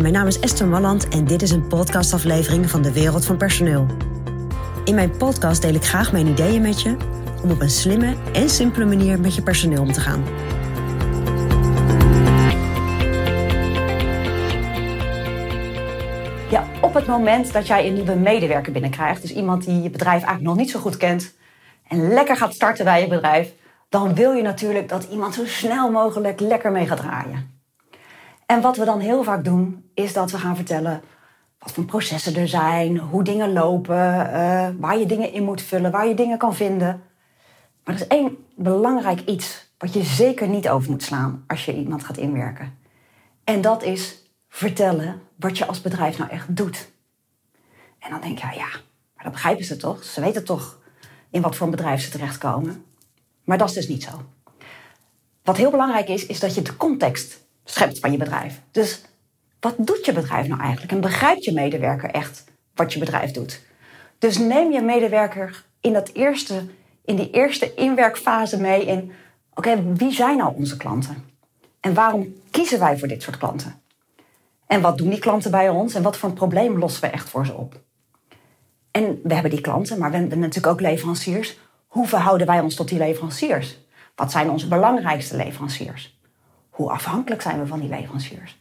Mijn naam is Esther Malland en dit is een podcastaflevering van de Wereld van Personeel. In mijn podcast deel ik graag mijn ideeën met je om op een slimme en simpele manier met je personeel om te gaan. Ja, op het moment dat jij een nieuwe medewerker binnenkrijgt, dus iemand die je bedrijf eigenlijk nog niet zo goed kent en lekker gaat starten bij je bedrijf, dan wil je natuurlijk dat iemand zo snel mogelijk lekker mee gaat draaien. En wat we dan heel vaak doen, is dat we gaan vertellen wat voor processen er zijn, hoe dingen lopen, uh, waar je dingen in moet vullen, waar je dingen kan vinden. Maar er is één belangrijk iets wat je zeker niet over moet slaan als je iemand gaat inwerken. En dat is vertellen wat je als bedrijf nou echt doet. En dan denk je, ja, maar dat begrijpen ze toch? Ze weten toch in wat voor een bedrijf ze terechtkomen. Maar dat is dus niet zo. Wat heel belangrijk is, is dat je de context schept van je bedrijf. Dus wat doet je bedrijf nou eigenlijk? En begrijpt je medewerker echt wat je bedrijf doet? Dus neem je medewerker in, dat eerste, in die eerste inwerkfase mee in... oké, wie zijn nou onze klanten? En waarom kiezen wij voor dit soort klanten? En wat doen die klanten bij ons? En wat voor een probleem lossen we echt voor ze op? En we hebben die klanten, maar we hebben natuurlijk ook leveranciers. Hoe verhouden wij ons tot die leveranciers? Wat zijn onze belangrijkste leveranciers? Hoe afhankelijk zijn we van die leveranciers?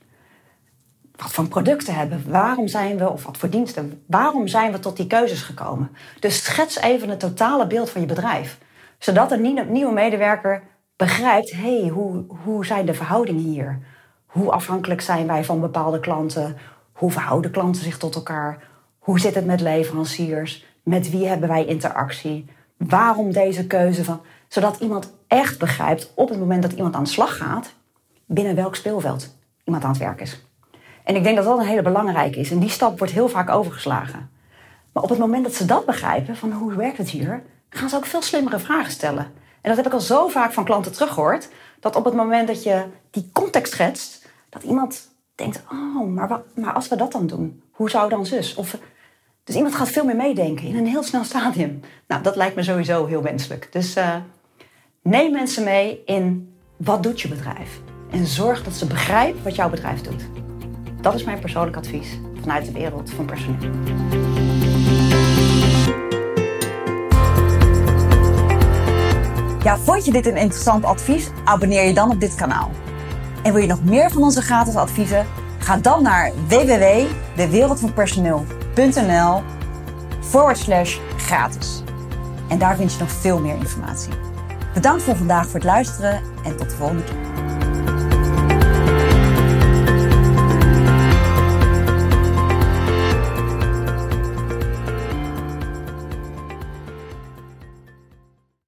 Wat voor producten hebben we? Waarom zijn we, of wat voor diensten, waarom zijn we tot die keuzes gekomen? Dus schets even het totale beeld van je bedrijf. Zodat een nieuwe medewerker begrijpt, hé, hey, hoe, hoe zijn de verhoudingen hier? Hoe afhankelijk zijn wij van bepaalde klanten? Hoe verhouden klanten zich tot elkaar? Hoe zit het met leveranciers? Met wie hebben wij interactie? Waarom deze keuze van? Zodat iemand echt begrijpt op het moment dat iemand aan de slag gaat, binnen welk speelveld iemand aan het werk is. En ik denk dat dat een hele belangrijke is. En die stap wordt heel vaak overgeslagen. Maar op het moment dat ze dat begrijpen, van hoe werkt het hier, gaan ze ook veel slimmere vragen stellen. En dat heb ik al zo vaak van klanten teruggehoord, dat op het moment dat je die context schetst, dat iemand denkt, oh, maar, wat, maar als we dat dan doen, hoe zou dan zus? Of, dus iemand gaat veel meer meedenken in een heel snel stadium. Nou, dat lijkt me sowieso heel wenselijk. Dus uh, neem mensen mee in wat doet je bedrijf? En zorg dat ze begrijpen wat jouw bedrijf doet. Dat is mijn persoonlijk advies vanuit de wereld van personeel. Ja, vond je dit een interessant advies? Abonneer je dan op dit kanaal. En wil je nog meer van onze gratis adviezen? Ga dan naar www.dewereldvanpersoneel.nl forward slash gratis. En daar vind je nog veel meer informatie. Bedankt voor vandaag voor het luisteren en tot de volgende keer.